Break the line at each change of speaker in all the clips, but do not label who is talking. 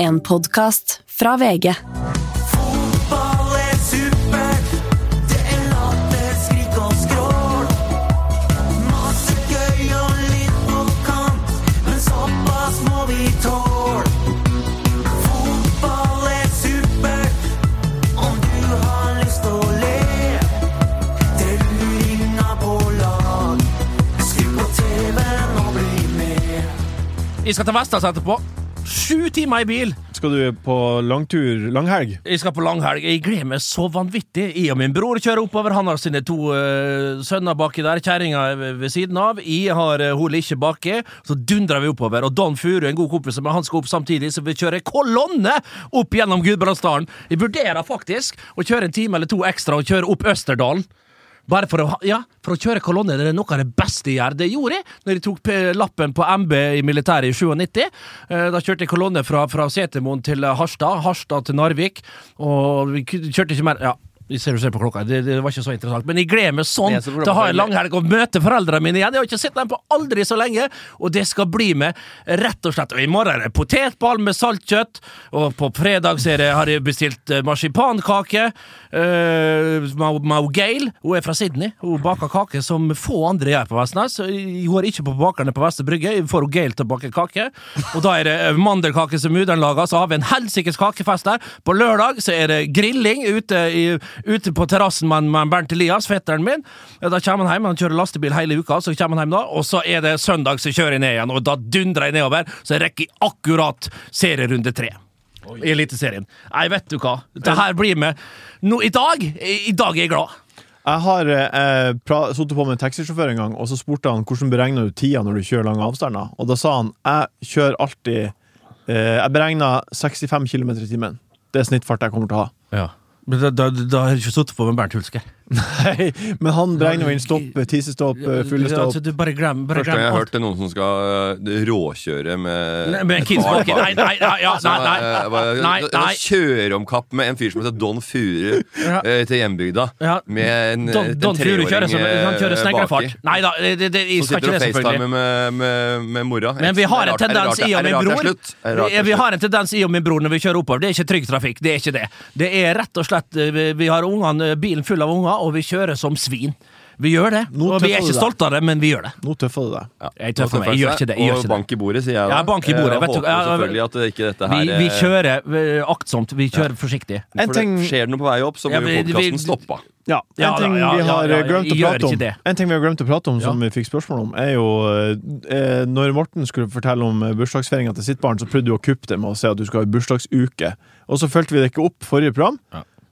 En podkast fra VG.
Fotball er supert, det er latter, skrik og skrål. Masse gøy og litt på kant, men såpass må vi tåle. Fotball er supert, om du har lyst å le. Det luringa på lag, skru på TV-en og bli med.
Jeg skal til Vestas etterpå. Sju timer i bil.
Skal du på langtur, langhelg?
Jeg skal på langhelg. Jeg gleder meg så vanvittig. Jeg og min bror kjører oppover. Han har sine to uh, sønner baki der, kjerringa ved siden av. Jeg har uh, hun ikke baki. Så dundrer vi oppover. Og Don Furu, en god kompis av han skal opp samtidig, så vi kjører kolonne opp gjennom Gudbrandsdalen. Jeg vurderer faktisk å kjøre en time eller to ekstra og kjøre opp Østerdalen. Bare for å, ja, for å kjøre kolonne. Det er noe av det beste jeg gjør. Det gjorde jeg når jeg tok lappen på MB i militæret i 97. Eh, Da kjørte jeg kolonne fra, fra Setermoen til Harstad, Harstad til Narvik. Og vi kjørte ikke mer Ja. Ser du ser på klokka, det, det var ikke så interessant. Men jeg gleder meg sånn til å ha en langhelg og møte foreldrene mine igjen. Jeg har ikke sett dem på aldri så lenge, og det skal bli med, rett og slett. Og i morgen er det potetball med saltkjøtt, og på fredag har jeg bestilt eh, marsipankake. Uh, Mau Gale, hun er fra Sydney. Hun baker kake som få andre gjør på Vestnes. Hun er ikke på bakerne på Vestre Brygge. Jeg får hun Gale til å bake kake. Og da er det eh, mandelkake som mudder'n lager, så har vi en helsikes kakefest der. På lørdag så er det grilling ute, i, ute på terrassen med, med Bernt Elias, fetteren min. Da kommer han hjem, han kjører lastebil hele uka, så kommer han hjem da. Og så er det søndag så kjører jeg ned igjen, og da dundrer jeg nedover, så jeg rekker akkurat serierunde tre. I Eliteserien. Nei, vet du hva. Det her blir med nå, I dag I dag er jeg glad.
Jeg har eh, sittet på med en taxisjåfør en gang, og så spurte han hvordan beregner du tida når du kjører lange avstander. Og da sa han jeg kjører alltid eh, Jeg beregner 65 km i timen. Det er snittfart jeg kommer til å ha.
Ja. Da, har jeg ikke sittet på med Bernt Hulsker.
Nei, men han beregner jo inn stopp, tisestopp, eh, fulle
Ja,
stopp.
altså, du bare glem, bare
Første gang jeg hørte noen som skal eh, råkjøre med
Nei, med baki. Nei, nei, nei, ja,
Altså,
nei, nei,
eh,
nei, nei.
Kjøre om kapp med en fyr som heter Don Furu
Ja.
til hjembygda.
Ja.
Med en,
Don,
en
Don Furu kjører, som,
treåring,
han kjører sneglefart.
baki.
Nei da, det, det, det, jeg skal ikke det, selvfølgelig.
facetimer med, med, med mora.
Men vi har en tendens, i og
med
bror vi, vi har en tendens i og min bror når vi kjører oppover. Det er ikke trygg trafikk. Det er ikke det. Det er rett og slett Vi, vi har ungene, bilen full av unger, og vi kjører som svin. Vi gjør det.
Nå
og vi er ikke stolte av det, men vi gjør det.
Nå tøffer du deg.
Jeg tøffer meg. Jeg gjør ikke det. Jeg gjør
Og
ikke det.
bank i bordet, sier jeg da.
Ja, bank i bordet,
Jeg
vet du-
håper selvfølgelig at ikke dette her
Vi, vi
eh,
kjører eh, aktsomt. Vi kjører forsiktig.
For det
ting-
Skjer det noe på vei opp, så
Ja,
blir
vi-
jo podkasten stoppa.
Ja, en ting vi har glemt å prate om. En ting vi har glemt å prate om som
Ja.
vi fikk spørsmål om, er jo eh, Når Morten skulle fortelle om eh, bursdagsfeiringa til sitt barn, så prøvde du å kuppe det med å si at du skal ha bursdagsuke. Og så fulgte vi det ikke opp forrige program.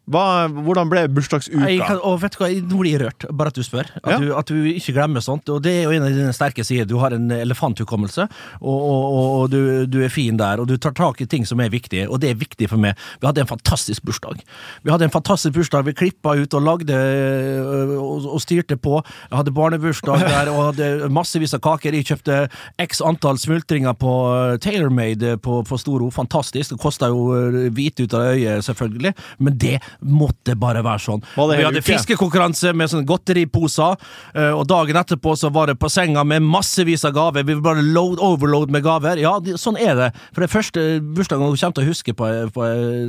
Hva, hvordan ble bursdagsuka?
Jeg kan, vet du hva, Nå blir jeg rørt, bare at du spør. At,
Ja.
du, at du ikke glemmer sånt. Og det er jo en av dine sterke sider. Du har en elefanthukommelse, og, og, og, og du, du er fin der. Og du tar tak i ting som er viktige, og det er viktig for meg. Vi hadde en fantastisk bursdag. Vi hadde en fantastisk bursdag. Vi klippa ut og lagde øh, og, og styrte på. Jeg hadde barnebursdag der og hadde massevis av kaker. Jeg kjøpte x antall smultringer på øh, TaylorMade på, på Storo. Fantastisk. Det kosta jo øh, hvite ut av øyet, selvfølgelig, men det måtte bare være sånn. Vi hadde fiskekonkurranse med sånne godteriposer, eh, og dagen etterpå så var det på senga med massevis av gaver. Vi var bare load, overload med gaver. Ja, sånn er det. For det første bursdagen hun kommer til å huske på, på,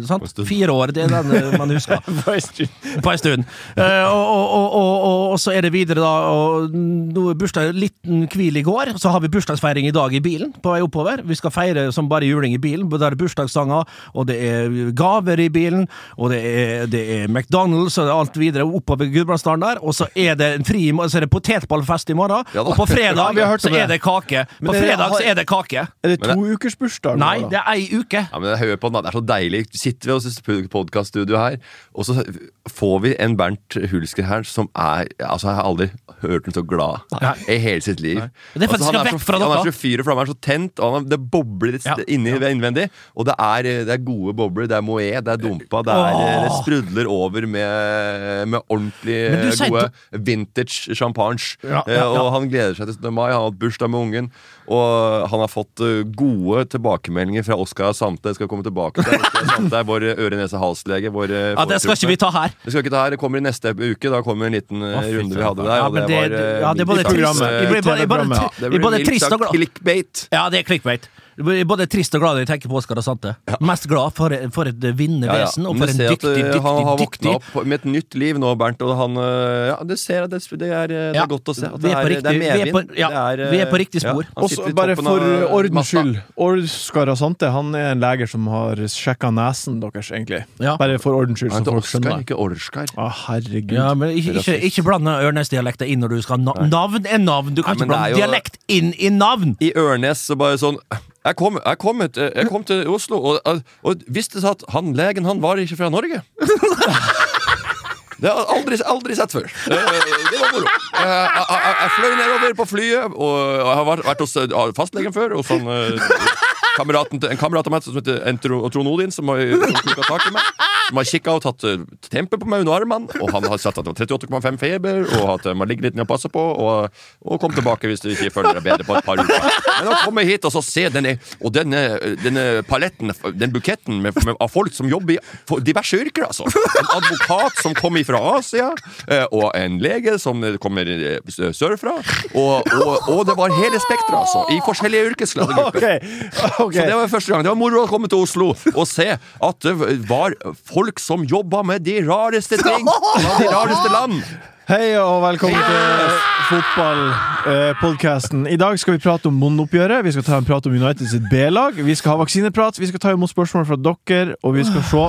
sant? Fire år, det er den eh, man husker. på en stund. Eh, og, og, og, og, og, og så er det videre, da. Og nå er bursdag liten hvil i går. Så har vi bursdagsfeiring i dag i bilen på vei oppover. Vi skal feire som bare juling i bilen. Der er bursdagssanger, og det er gaver i bilen, og det er, det er McDonald's og alt videre oppover Gudbrandsdalen der. Og så er det en fri, så er det potetballfest i morgen,
Ja
og på fredag
Ja,
så er det kake. På
det-
fredag så er det kake.
Er det to ukers bursdag?
Nei, det er ei uke.
Ja, men Hør på den, da. det er så deilig. Sitter vi i podkaststudio her, og så får vi en Bernt Hulsker her som er Altså, jeg har aldri hørt ham så glad
Nei.
i hele sitt liv.
Det er
Altså, han
er
så-
fra
Han er så fyr og flamme, han er så tent, og han, det bobler litt
Ja.
inni innvendig. Og det er, det er gode bobler. Det er moé, det er Dumpa, det, er, sprudler over med, med ordentlig gode vintage champagne.
Ja,
Eh,
ja, ja.
Og han gleder seg til 17. mai. Han har hatt bursdag med ungen. Og han har fått eh, gode tilbakemeldinger fra Oskar Sante. Jeg skal komme tilbake til Oskar Sante er vår eh, øre-nese-hals-lege. eh,
Ja, Det skal ikke vi ta her.
Det skal ikke ta her. Det kommer i neste uke. Da kommer en liten
Å,
runde vi hadde der.
Ja,
og
men
det,
det-
var eh,
ja, det er både
trist- ja.
det
og glad. Ja, det er clickbait. Både trist og glad når jeg tenker på Oskar og Sante. Mest glad for, for et vinnende
Ja, ja.
vesen, og for en
dyktig,
dyktig,
eh,
dyktig,
Han har våkna opp med et nytt liv nå, Bernt. Og han eh, Ja, det ser jeg. Det, det, er, det er godt å se. At
Vi
det
er
er, det er medvind.
ja,
eh,
vi er på riktig spor.
Også, bare for ordens skyld. Oskar Asante han er en leger som har sjekka nesen deres, egentlig.
Ja.
Bare for ordens skyld,
Han
så
heter
folk
Oskar,
skjønner.
ikke Orskar.
Å, herregud.
Ja, men ikke, ikke, ikke blande Ørnes-dialekta inn når du skal ha na Navn er navn. Du kan
Nei,
ikke blande
jo-
dialekt inn i navn!
I Ørnes så bare sånn jeg kom, jeg, kom et, jeg kom til Oslo og, og, og visste at han legen han var ikke fra Norge. Det har jeg aldri, aldri sett før. Det, var moro. Jeg, jeg, jeg, fløy nedover på flyet, og jeg har vært, hos eh, fastlegen før. Hos han, eh, kameraten en kamerat av meg som heter Entro, Trond Odin, som har som tak i meg. Som har kikka og tatt uh, tempe på meg under armene. Og han har sagt at det var 38,5 feber, og at man ligger litt ned og passer på. Og, og kom tilbake hvis du ikke føler deg bedre på et par uker. Men å komme hit og så se denne, og denne, denne paletten, den buketten med, med, av folk som jobber i diverse yrker, altså. En advokat som kommer fra Asia, eh, og en lege som kommer eh, sørfra. Og, og, og det var hele spekteret, altså. I forskjellige yrkesgrupper.
Okay. Okay.
Så det var første gang. Det var moro å komme til Oslo og se at det var folk som jobber med de rareste ting fra de rareste land.
Hei og velkommen til fotballpodkasten. I dag skal vi prate om bondeoppgjøret. Vi skal ta en prat om United sitt B-lag. Vi skal ha vaksineprat. Vi skal ta imot spørsmål fra dere, og vi skal se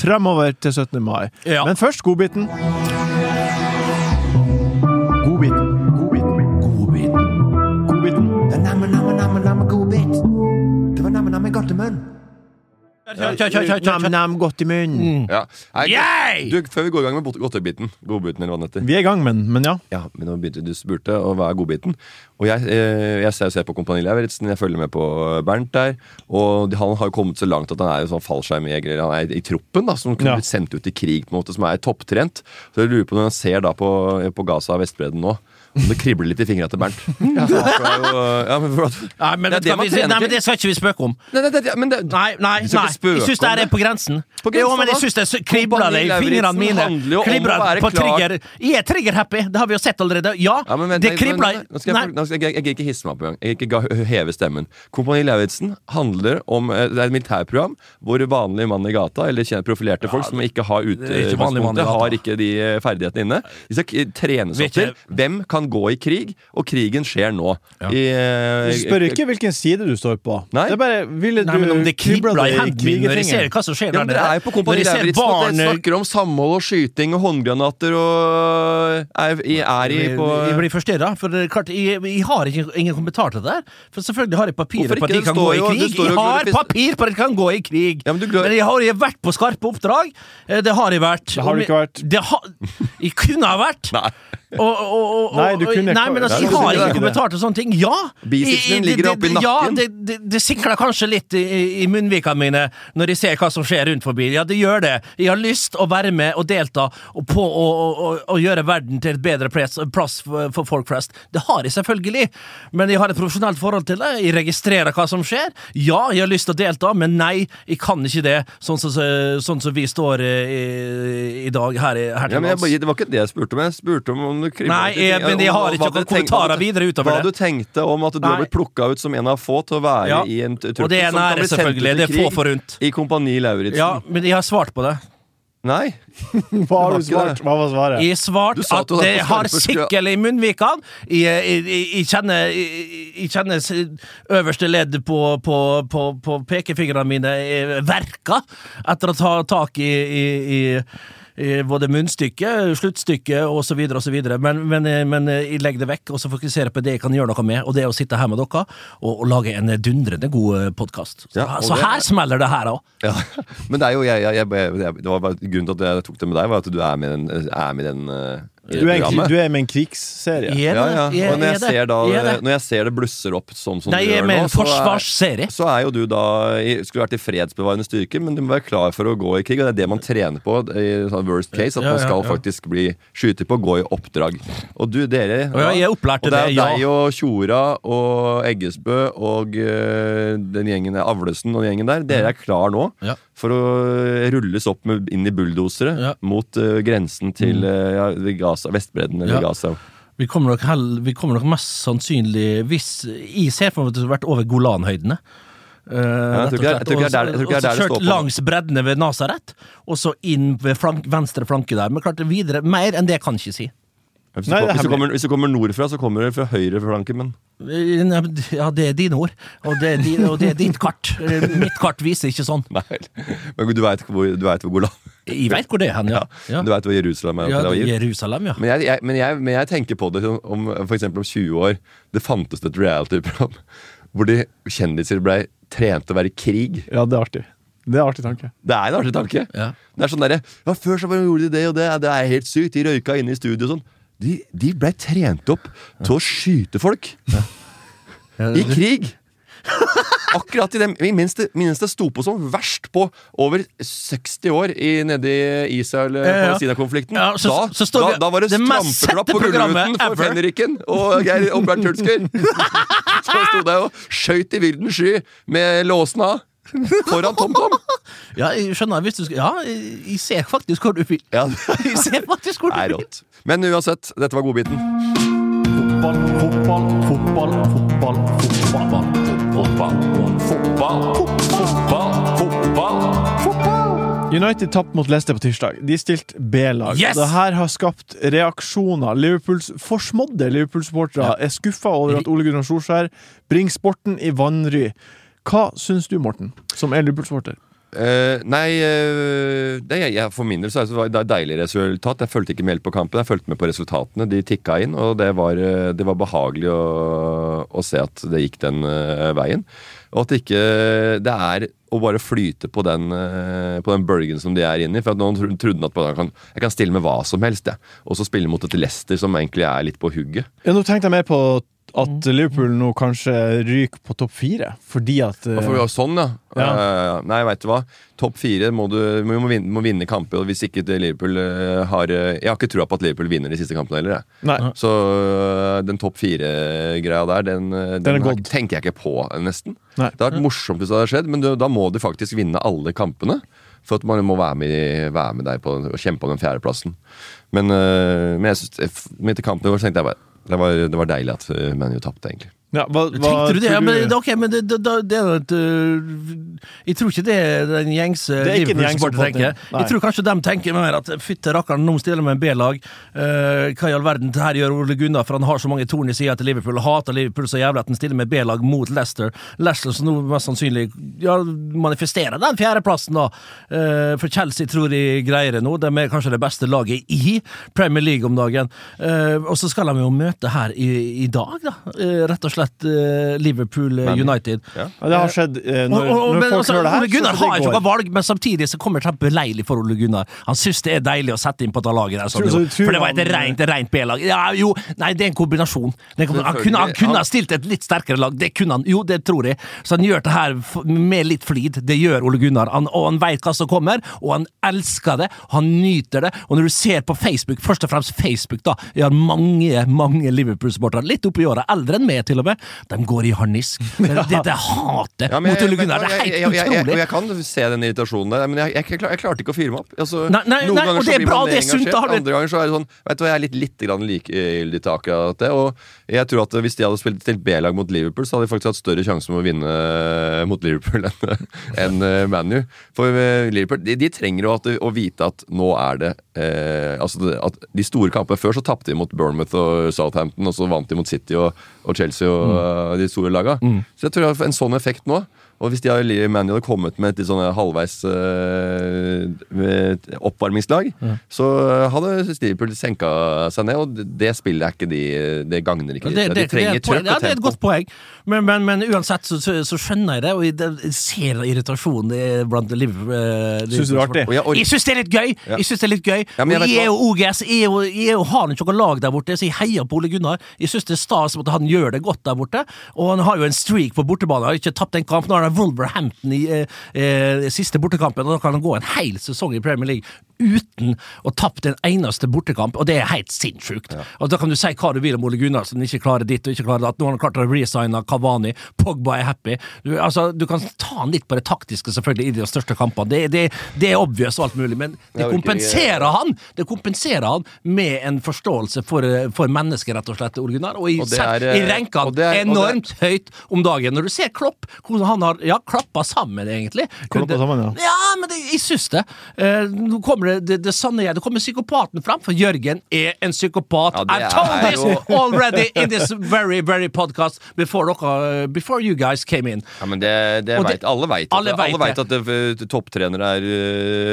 fremover til 17. mai.
Ja.
Men først godbiten. Godbiten. Godbiten. Godbiten. Godbiten.
var namme-namme-namme-godbit. Det var namme,
Nam-nam, godt i munnen.
Ja. Nei, du, før vi går i gang med godtebiten Godbiten, eller hva den heter.
Vi er i gang, men, men ja.
Ja, men nå begynte du spurte, og hva er godbiten? Og jeg, eh, jeg ser, ser på Kompani Lauritzen, jeg følger med på Bernt der. Og de- han har jo kommet så langt at han er jo sånn fallskjermjeger. Han er i troppen, da, som kunne
Ja.
blitt sendt ut i krig, på en måte, som er topptrent. Så jeg lurer på når han ser da på, på Gaza og Vestbredden nå, det kribler litt i fingra til Bernt. Ja, jo, men for at,
Nei, men,
Det er det man
nei, men det skal ikke vi spøke om.
Nei, nei, det, men det,
Nei, nei, nei. jeg syns det er på grensen.
På grensen,
jo, men jeg syns det er- kribler det i fingrene mine. Kribler på
klar.
trigger. Jeg er trigger-happy, det har vi jo sett allerede. Ja,
Ja, men vent,
det
nei,
kribler
nå- skal jeg, nå skal jeg, jeg, jeg ikke hisse meg opp engang. Jeg ikke heve stemmen. Kompani Lauritzen handler om eh, Det er et militærprogram hvor vanlige mann i gata, eller profilerte folk som ikke har
det ikke vanlig
utgangspunktet, har ikke de eh, ferdighetene inne. De skal trenes opp til hvem kan kan gå i krig, og krigen skjer nå. I, eh,
Du spør ikke hvilken side du står på.
Nei.
Det er bare, ville
Nei, men om det kribler i hendene mine når jeg ser hva som skjer
Ja,
der
er Kompani
Når jeg ser barn
dere snakker om samhold og skyting og håndgranater og er, i- er i på
Jeg blir forstyrra, for det er klart, jeg, jeg har ikke, ingen kommentar til det der. For selvfølgelig har jeg papirer
Hvorfor
på at de kan gå i krig. Jeg har papir på at de kan gå i krig!
Ja, men du
Men jeg har jeg vært på skarpe oppdrag. Eh, Det har jeg vært.
Det har du ikke vært.
Det har, jeg kunne ha vært!
Nei.
Og, og, og,
Nei, du kunne
nei, men altså, jeg har ikke kommentar til sånne ting. Ja!
Bicepsen
i-
ligger oppi
nakken. Ja, det, det, det sikler kanskje litt i, i- munnvikene mine når jeg ser hva som skjer rundt forbi. Ja, det gjør det. Jeg har lyst å være med og delta og på å og, og, og gjøre verden til et bedre plass, plass for, for folk flest. Det har jeg selvfølgelig, men jeg har et profesjonelt forhold til det. Jeg registrerer hva som skjer. Ja, jeg har lyst til å delta, men nei, jeg kan ikke det, sånn som, sånn som vi står i, i dag her, her til lands.
bare- det var ikke det jeg spurte om. Jeg spurte om, du
Nei, jeg- men jeg har ikke noen kommentarer videre utover
Hva du tenkte om at du har blitt plukka ut som en av få til å være
Ja,
i en t-
og det er en
som kan
ære,
bli sendt ut
selvfølgelig. Det er få forunt.
I Kompani Lauritzen.
Ja, men jeg har svart på det.
Nei.
Hva har du svart? Hva var svaret?
Jeg svart
Du sa
at det har sikkel i munnvikene. Jeg, jeg, jeg, jeg kjenner, jeg, kjenner øverste ledd på, på, på, på pekefingrene mine er verka etter å ta tak i, i, i i både munnstykket, sluttstykket osv., osv. Men, men, men jeg legger det vekk og så fokuserer på det jeg kan gjøre noe med, og det er å sitte her med dere og, og lage en dundrende god podkast. Så,
Ja,
så
det-
her smeller det her òg.
Ja. Men det er jo jeg, jeg, jeg, Det var bare Grunnen til at jeg tok det med deg, var at du er med i den, er med den eh,
Du er, en, du er med en krigsserie.
Er?
Ja, ja.
Er-
Og når
er
jeg, ser da,
Er
når jeg ser det blusser opp sånn som
Nei,
du
er
gjør
med
nå,
en forsvarsserie.
så er jo du da Skulle vært i fredsbevarende styrker, men du må være klar for å gå i krig. Og det er det man trener på i sånn worst case. At man skal faktisk bli skyter på, gå i oppdrag. Og du, dere
Og ja, jeg opplærte
Og det er
ja.
deg og Tjora og Eggesbø og eh, den gjengen Avlesen og den gjengen der. Dere er klar nå
Ja.
For å rulles opp med, inn i bulldosere
Ja.
mot uh, grensen til ja, Gaza, Vestbredden eller
Ja.
Gaza.
Vi kommer, nok hell, vi kommer nok mest sannsynlig Hvis Jeg ser for meg at det har vært over Golanhøydene. Uh,
er- jeg tror ikke det er der- det står på.
kjørt langs breddene ved Nasaret, og så inn ved flank, venstre flanke der. Men klart videre, mer enn det kan jeg ikke si.
Hvis, du,
Nei,
hvis, du kommer, hvis du kommer nordfra, så kommer du fra høyre flanke, men
Eh, Ja, det er dine ord, og det er, din, og det er ditt kart. Mitt kart viser ikke sånn.
Nei. Men du veit hvor, du vet hvor Golan
Jeg veit hvor det er hen, ja.
ja. Du veit hvor Jerusalem er?
Ja, er Jerusalem, ja.
Men jeg, jeg, men, jeg, men jeg tenker på det om eksempel om 20 år Det fantes et reality-program hvor de kjendiser ble trent til å være i krig.
Ja, det er artig. Det er en artig tanke.
Det er en artig tanke.
Ja.
Det er sånn derre Ja, før så gjorde de det og det, det er helt sykt. De røyka inne i studio og sånn. De, de ble trent opp til å skyte folk. I krig! Akkurat i det mens det, mens det sto på som verst på over 60 år i, nede i. Israel-Palestina-konflikten.
Ja, så-
da,
så
da,
vi-
da var det
det mest
trampeklapp på Gullruten for. Fenriken og Geir og Bernt Hulsker. Så sto der og skøyt i vilden sky med låsen av foran TomTom.
Ja, jeg skjønner. Hvis du skal Ja, jeg ser faktisk hvor du vil.
Ja,
Jeg ser faktisk hvor du vil.
rått. Men uansett, dette var godbiten.
Fotball, fotball, fotball, fotball, fotball. United tapte mot Leicester på tirsdag. De stilte B-lag.
Yes!
Det her har skapt reaksjoner. Liverpools forsmådde Liverpool-supportere er skuffa over at Ole Gunnar Solskjær bringer sporten i vanry. Hva syns du, Morten, som er Liverpool-sporter?
Uh, nei, uh, det, jeg, for min del så var det et deilig resultat. Jeg fulgte ikke med helt på kampen, jeg fulgte med på resultatene. De tikka inn, og det var, eh, det var behagelig å, å se at det gikk den uh, veien. Og at det ikke Det er å bare flyte på den, eh, på den bølgen som de er inne i. For at noen trodde at jeg kan, jeg kan stille med hva som helst, jeg. Og så spille mot et Leicester som egentlig er litt på hugget.
Ja, nå tenkte jeg mer på at Liverpool nå kanskje ryker på topp fire, fordi at
uh, for, ja, sånn, ja.
Ja.
Uh, nei, veit du hva. Topp fire må du må, må, vinne, må vinne kamper. Og hvis ikke Liverpool eh, har eh, Jeg har ikke trua på at Liverpool vinner de siste kampene heller. jeg.
Nei.
Så den topp fire-greia der, den, den,
den,
har- tenker jeg ikke på, nesten.
Nei.
Det har vært morsomt hvis det hadde skjedd, men du, da må du faktisk vinne alle kampene. For at man må være med, være med deg på og kjempe om den fjerdeplassen. Men, men jeg synes, i kampen i går tenkte jeg bare det var, det var deilig at øh, ManU tapte, egentlig.
Ja, hva, hva
Tenkte du det? Ja, men, ok, men det, det, det, er et øh, Jeg tror ikke det er den gjengse
er
Liverpool-supporter tenker. Jeg tror kanskje de tenker mer at fytte rakkeren, nå stiller med en B-lag. Uh, hva i all verden det her gjør Ole Gunnar, for han har så mange torn i sida til Liverpool. Hater Liverpool så jævlig at han stiller med B-lag mot Leicester. Leicester som nå mest sannsynlig ja, manifesterer den fjerdeplassen, da. Uh, for Chelsea tror de greier det nå. De er kanskje det beste laget i Premier League om dagen. Uh, og så skal de jo møte her i, i dag, da. Rett og slett eh, Liverpool eh, United.
Ja, det har skjedd eh, når,
Og- og-
når
men
folk
altså,
hører det her.
Ole Gunnar har ikke noe valg, men samtidig så kommer det til å bli beleilig for Ole Gunnar. Han syns det er deilig å sette inn på det laget der, sånn,
Tror- tror
for det var et rent, rent B-lag. Ja, jo, nei, det er en kombinasjon. Det er en kombinasjon. Han, kunne, han kunne ha stilt et litt sterkere lag, det kunne han. Jo, det tror jeg. Så han gjør det her med litt flid. Det gjør Ole Gunnar. Han, og han veit hva som kommer, og han elsker det. Han nyter det. Og når du ser på Facebook, først og fremst Facebook, da Jeg har mange, mange Liverpool-supportere, litt oppi åra, eldre enn meg til og med, de går i harnisk. Ja. det, det hatet
Ja,
mot Ole Gunnar, det er helt
jeg- jeg- jeg-
utrolig.
Jeg kan se den irritasjonen der, men jeg, klar- klarte ikke å fyre meg opp. Altså,
Nei, nei,
noen
nei,
ganger så
det
blir
bra,
man
det er sunt, da
Andre ganger så er det sånn Vet du hva, jeg er litt, litt likegyldig til akkurat det. Og jeg tror at hvis de hadde spilt stilt B-lag mot Liverpool, så hadde de faktisk hatt større sjanse med å vinne eh, mot Liverpool enn en, uh, ManU. For uh, Liverpool de, de trenger jo at, å vite at nå er det uh, Altså at de store kampene Før så tapte de mot Bournemouth og Southampton, og så vant de mot City og, og Chelsea og eh, de store laga. Så jeg tror jeg har en sånn effekt nå. Og hvis de hadde, Man hadde kommet med et litt sånn halvveis eh, oppvarmingslag, mm. så hadde Liverpool senka seg ned, og det, spillet er ikke de Det gagner ikke.
Det, det,
de
er
trenger
trøkk og
tempo.
ja, det er et godt poeng, men, men, men uansett så, så, så skjønner jeg det, og jeg, ser irritasjonen blant Liverpool. Uh,
Syns du det er artig?
Og jeg og,
Jeg syns det er litt gøy!
Ja.
Jeg synes det er litt gøy
Ja, jeg
Og jeg er jo OGS, jeg, er jo, jeg er har ikke noe lag der borte, så jeg heier på Ole Gunnar. Jeg syns det er stas at han gjør det godt der borte, og han har jo en streak på bortebane. Han har ikke tapt en kamp. Nå har han Wolverhampton i eh, eh, siste bortekampen, og da kan han gå en hel sesong i Premier League uten å tapt en eneste bortekamp, og det er helt sinnssykt. Og Da kan du si hva du vil om Ole Gunnar, som ikke klarer ditt og ikke klarer datt. Nå har han klart å resigne Kavani, Pogba er happy. Du, altså, du kan ta han litt på det taktiske, selvfølgelig, i de største kampene. Det, det, det er obvious og alt mulig, men det kompenserer han Det kompenserer han med en forståelse for, for mennesket, rett og slett, Ole Gunnar. Og i,
Og er, eh, det er- det-
enormt høyt om dagen. Når du ser Klopp, hvordan han har ja, klappa sammen, egentlig.
Klappa sammen, ja.
Ja, men det, jeg syns det. Eh, nå kommer det, det, det sanne jeg. Det kommer psykopaten fram, for Jørgen er en psykopat.
Ja,
I've told this
jo-
already in this very, very podcast before, dere, before you guys came in.
Ja, men det, det vet, Alle veit
alle
alle
vet
at eh, topptrenere er,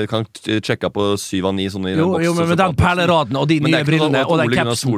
eh, kan t- sjekke på syv av ni sånne i den
Jo, jo, men med den
boksen.
perleraden og de nye brillene og den capsen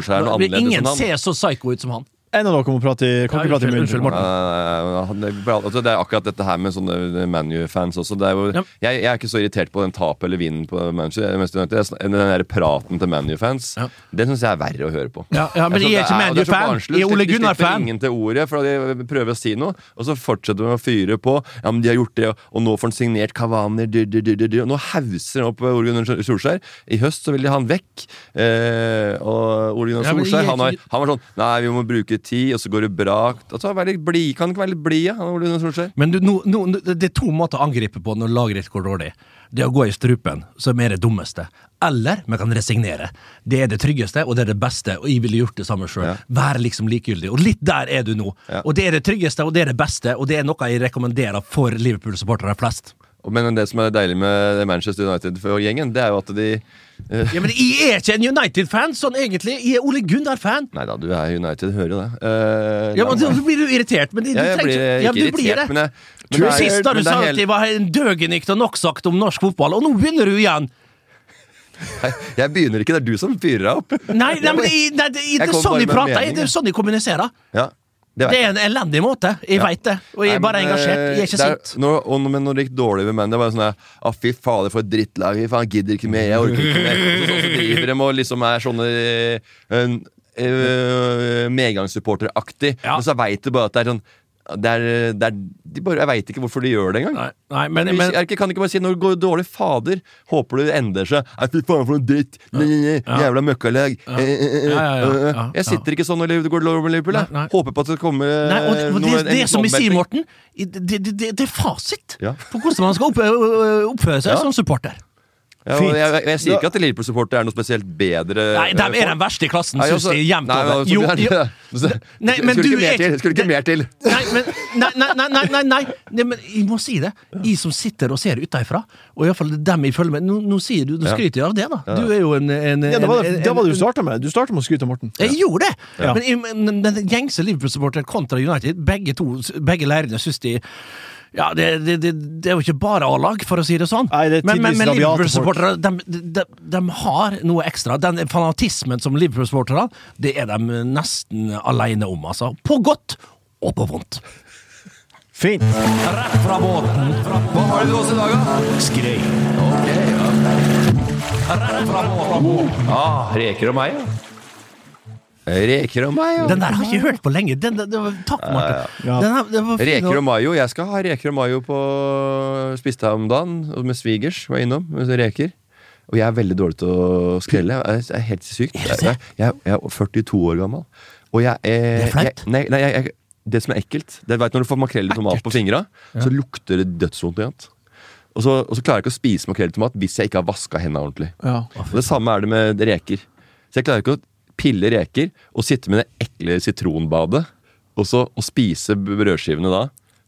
Ingen ser så psycho ut som han.
En av dere må prate i Kan ikke prate i munnen.
unnskyld, Morten.
Nei, nei, det er altså, det er akkurat dette her med sånne ManU-fans også. Det er jo,
Ja.
jeg, jeg er ikke så irritert på den tapet eller vinden på Manchester. Er er- Den der praten til ManU-fans,
Ja.
den syns jeg er verre å høre på.
Ja, ja, men
Altså,
jeg er ikke
og det så
ManU-fan. Jeg er Ole
De slipper
Gunnar-fan.
ingen til ordet, for de prøver å si noe, og så fortsetter de å fyre på. Ja, men de har gjort det, og nå får han signert Kavani du, du, du, du, du. Og Nå hauser han opp Ole Gunnar Solskjær. I høst så vil de ha han vekk. Eh, og Ole Gunnar
Ja, jeg
Solskjær
er
han, har, han var sånn Nei, vi må bruke tid, og så går du bra. Altså, vær litt bli. Kan ikke være litt blid, ja?
Men du, no, no, det er to måter å angripe på når laget ditt går dårlig. Det å gå i strupen, som er det dummeste. Eller vi kan resignere. Det er det tryggeste, og det er det beste. Og jeg ville gjort det samme sjøl.
Ja.
Vær liksom likegyldig. Og litt der er du nå.
Ja.
Og det er det tryggeste, og det er det beste, og det er noe jeg rekommenderer for Liverpool-supportere flest.
Men det som er deilig med Manchester United-gjengen, det er jo at de
Ja, men jeg er ikke en United-fan, sånn egentlig. Jeg er Ole Gunnar-fan.
Nei da, du er United, hører jo det. Uh,
Ja, men
nei,
Da blir du irritert. Men det.
Ja, jeg blir
ikke-
ikke
ja, du blir
irritert,
det.
men jeg men
Tror
det
Sist da du
det
sa at jeg var en døgenikt og noksagt om norsk fotball, og nå begynner du igjen!
Jeg begynner ikke, det er du som fyrer deg opp.
Nei, nei, men det, nei, det, det er sånn de prater. Det er sånn de kommuniserer.
Ja, det
Det er en elendig måte. Jeg
Ja.
vet det. Og jeg er bare engasjert. Jeg er ikke
det er-
sint.
Når, men når det gikk dårlig med menn, det var sånn her Å, fy fader, for et drittlag. Faen, gidder ikke mer. Jeg orker ikke mer. Så, så, så driver de og liksom er sånne øh, øh, medgangssupporteraktig.
Ja.
Men så veit du bare at det er sånn det er, det er, de bare, Jeg veit ikke hvorfor de gjør det engang.
Nei, nei, men,
Men, jeg kan ikke bare si når det går dårlig, fader, håper du det endrer seg. Fy faen, for noe dritt! Ja. nei, Jævla møkkalag! Eh, eh, eh,
Ja, ja, ja,
eh,
ja,
Jeg sitter ikke sånn når det går dårlig med Liverpool. jeg.
Nei.
Håper på at det kommer
Nei, og, og det,
noe-
det
en
som vi sier. Morten, det, det, det, det er fasit
Ja.
på hvordan man skal opp, oppføre seg
Ja.
som supporter.
Ja, jeg, jeg, jeg sier ikke at Liverpool-supportere er noe spesielt bedre
Nei, de er
folk.
den verste i klassen,
Nei,
syns
altså-
de jevnt over.
altså,
Jo, jo. Nei, men
Skulle
du
ikke
er?
Skulle ikke mer til?
Nei, men, nei, nei, nei, nei, nei, men jeg må si det. Jeg som sitter og ser utenfra, og iallfall dem jeg følger med Nå, nå sier du, nå skryter jeg av det, da. Du er jo en, en,
Ja, det var
en-
det, det, var det du starta med. Du starta med å skryte av Morten.
Jeg gjorde det!
Ja.
Men, den gjengse Liverpool-supporter kontra United, begge to, begge leirene syns de ja, det, det, det, det er jo ikke bare A-lag, for å si det sånn.
Nei, det er
men men, men Liverpool-supportere de, de, de har noe ekstra. Den fanatismen som Liverpool-supportere det er de nesten alene om, altså. På godt og på vondt.
Fint.
Rett fra båten.
Hva har du til oss i dag, da?
Skrei.
Okay, ja.
Rett fra båten.
Ah, reker og meg, ja. Reker og mayo.
Den der har jeg ikke hørt på lenge. Den, den, den, takk, Marte.
Ja.
Fin,
Reker
og-
mayo. Jeg skal ha reker og mayo på Spiste her om dagen, med svigers. Var innom med reker. Og jeg er veldig dårlig til å skrelle. Jeg er helt sykt. Jeg, jeg, jeg, er 42 år gammel. Og jeg er
Det er flaut.
Nei, nei jeg, jeg, det som er ekkelt det vet, Når du får makrell i tomat på fingra, så lukter det dødsvondt. Og så, og så klarer jeg ikke å spise makrell i tomat hvis jeg ikke har vaska hendene ordentlig.
Ja.
Det samme er det med reker. Så jeg klarer ikke å pille reker og sitte med det ekle sitronbadet og så og spise brødskivene da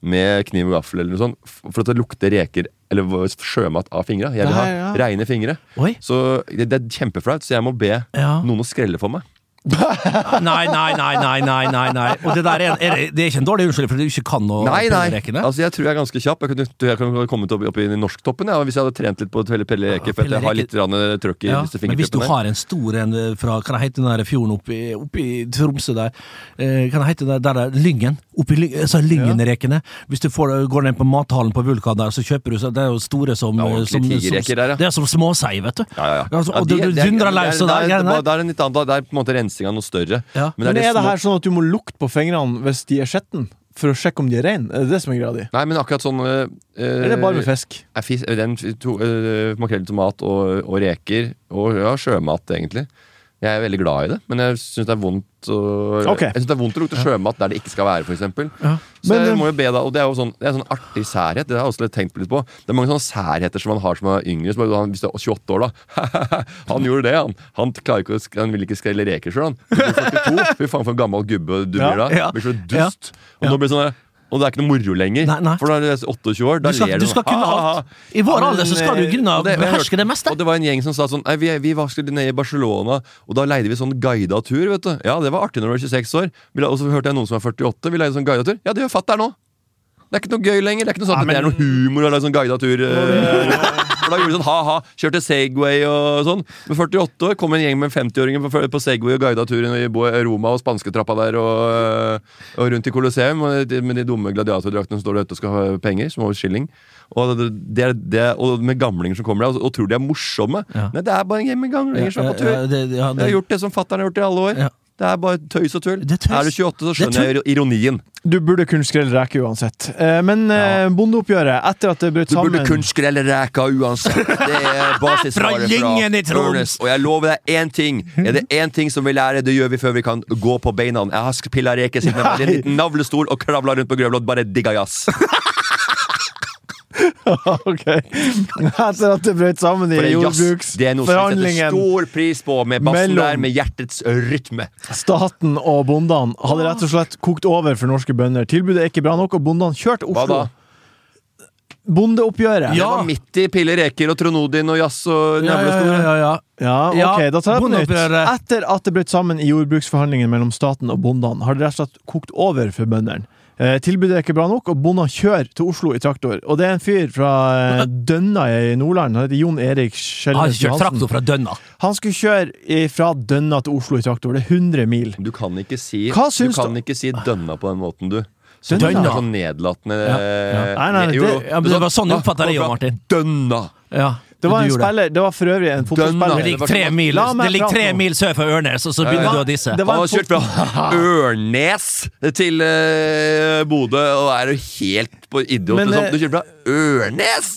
med kniv og gaffel eller noe sånt, for at det lukter reker eller sjømat av fingra. Jeg vil ha
Ja, ja.
reine fingre.
Oi.
Så det, det er kjempeflaut, så jeg må be
Ja.
noen å skrelle for meg.
Nei, nei, nei, nei, nei, nei, nei. Og det der er, er, det- er ikke en dårlig unnskyldning for at du ikke kan å
Nei, nei. Altså, jeg tror jeg er ganske kjapp. Jeg kunne, jeg kunne kommet opp, opp i norsktoppen ja, hvis jeg hadde trent litt på pelle pelle reker. For at jeg har litt grann trøkk i
Ja,
disse
men hvis du har en stor en fra, fra Hva heter den der fjorden oppi, oppi Tromsø der? Eh, hva heter den der, der Lyngen? Oppi altså Lyngenrekene. Hvis du får, går ned på mathallen på Vulkan der, så kjøper du så Det er jo store som,
Ja,
som,
som, der, ja.
Det er som småsei, vet du.
Ja, ja, ja.
Altså,
Ja,
og
de-
du, du
er-
dundrer
er-
løs og der.
er- det er- en litt annen, det er på en måte rensing av noe større.
Ja.
Men
Men
det
er det her sånn at du må lukte på fingrene hvis de er skjetne? For å sjekke om de er reine? Er det det som er greia di?
Nei, men akkurat sånn eh,
Eller er bare med fisk?
er eh, Makrell i tomat og, og reker. Og ja, sjømat, egentlig. Jeg er veldig glad i det, men jeg syns det er vondt å
Ok.
Jeg synes det er vondt å lukte sjømat der det ikke skal være, f.eks.
Ja.
Så
Men,
jeg
eh,
må jo be da, og det er jo sånn, det er sånn artig særhet. Det har jeg også litt tenkt litt på. Det er mange sånne særheter som man har som er yngre. Som han, hvis du er 28 år, da. han gjorde det, han. Han, ikke han vil ikke skrelle reker sjøl, han. Du 42. Fy faen, for en gammel gubbe du blir da. Blir så dust. Og nå blir det sånn og det er ikke noe moro lenger.
Nei, nei.
For da er du 28 år, da
Du skal,
ler
du skal
sånn,
kunne alt. I vår alder så skal du
eh,
kunne
Og det-
beherske det meste.
Og det var en gjeng som sa sånn Nei, vi, vi var skulle ned i Barcelona, og da leide vi sånn guida tur, vet du. Ja, det var artig når du var 26 år. Og så hørte jeg noen som er 48, vi leide sånn guida tur. Ja, det gjør fatter'n nå. Det er ikke noe gøy lenger. Det er ikke noe sånn
Ja,
at det er noe humor å lage sånn guida tur. eh. For da gjorde vi sånn ha-ha, kjørte Segway og sånn. Med 48 år kom en gjeng med 50-åringer på, på Segway og guida turen i Roma og spansketrappa der og, og rundt i Colosseum og de- med de dumme gladiatordraktene som står der ute og skal ha penger, som over skilling. Og, det, det, det, og med gamlinger som kommer der og, og tror de er morsomme.
Ja.
Nei, det er bare en gjeng med gamlinger som er på tur.
Ja, det- ja,
Jeg har gjort det som fatter'n har gjort i alle år. Det er bare tøys og tull.
Det er tøys.
Er du 28, så
er
skjønner jeg ironien.
Du burde kun skrelle reker uansett. Eh, Men ja. bondeoppgjøret, etter at det brøt
Du burde kun skrelle reker uansett. Det er basisvaret
Fra i Troms.
Og jeg lover deg én ting. Er det én ting som vi lærer, det gjør vi før vi kan gå på beina. Jeg har pilla reker siden jeg var en liten navlestol og kravla rundt på Grøvlåd. bare digga jazz.
Ok. Etter at det brøt sammen i
jordbruksforhandlingen det er noe som setter stor pris på, med bassen der, med hjertets rytme.
Staten og bondene hadde rett og slett kokt over for norske bønder. Tilbudet er ikke bra nok, og bondene kjørte Oslo.
Hva da?
Bondeoppgjøret.
Ja. Det var midt i pille reker og Tronodin og jazz og
ja, ja, ja, ja, ja.
Ja, ok,
Ja,
da tar jeg på nytt. Etter at det brøt sammen i jordbruksforhandlingene mellom staten og bondene, har det rett og slett kokt over for bøndene. Eh, tilbudet er ikke bra nok, og bonden kjører til Oslo i traktor. Og det er en fyr fra eh, Dønna i Nordland, han heter Jon Erik
Han kjørt
Johansen.
traktor fra Dønna.
Han skulle kjøre fra Dønna til Oslo i traktor. Det er 100 mil.
Du kan ikke si
Hva
Du
syns
kan
du-
ikke si dønna på den måten, du. Så
Dønna?
Er sånn nedlatende
Ja, ja.
Nei, nei,
Jo,
det-
jo.
Ja, men det var sånn jeg oppfatta det jo,
«Ah,
Martin».
Dønna!
Ja,
Det var en spiller, det var for øvrig en
Det
fotballspiller.
ligger tre mil, det ligger tre mil sør for Ørnes, og så begynner du å disse.
Han har kjørt fra Ørnes til uh, Bodø og er jo helt på idiot.
Men,
liksom.
eh,
Du kjører fra Ørnes!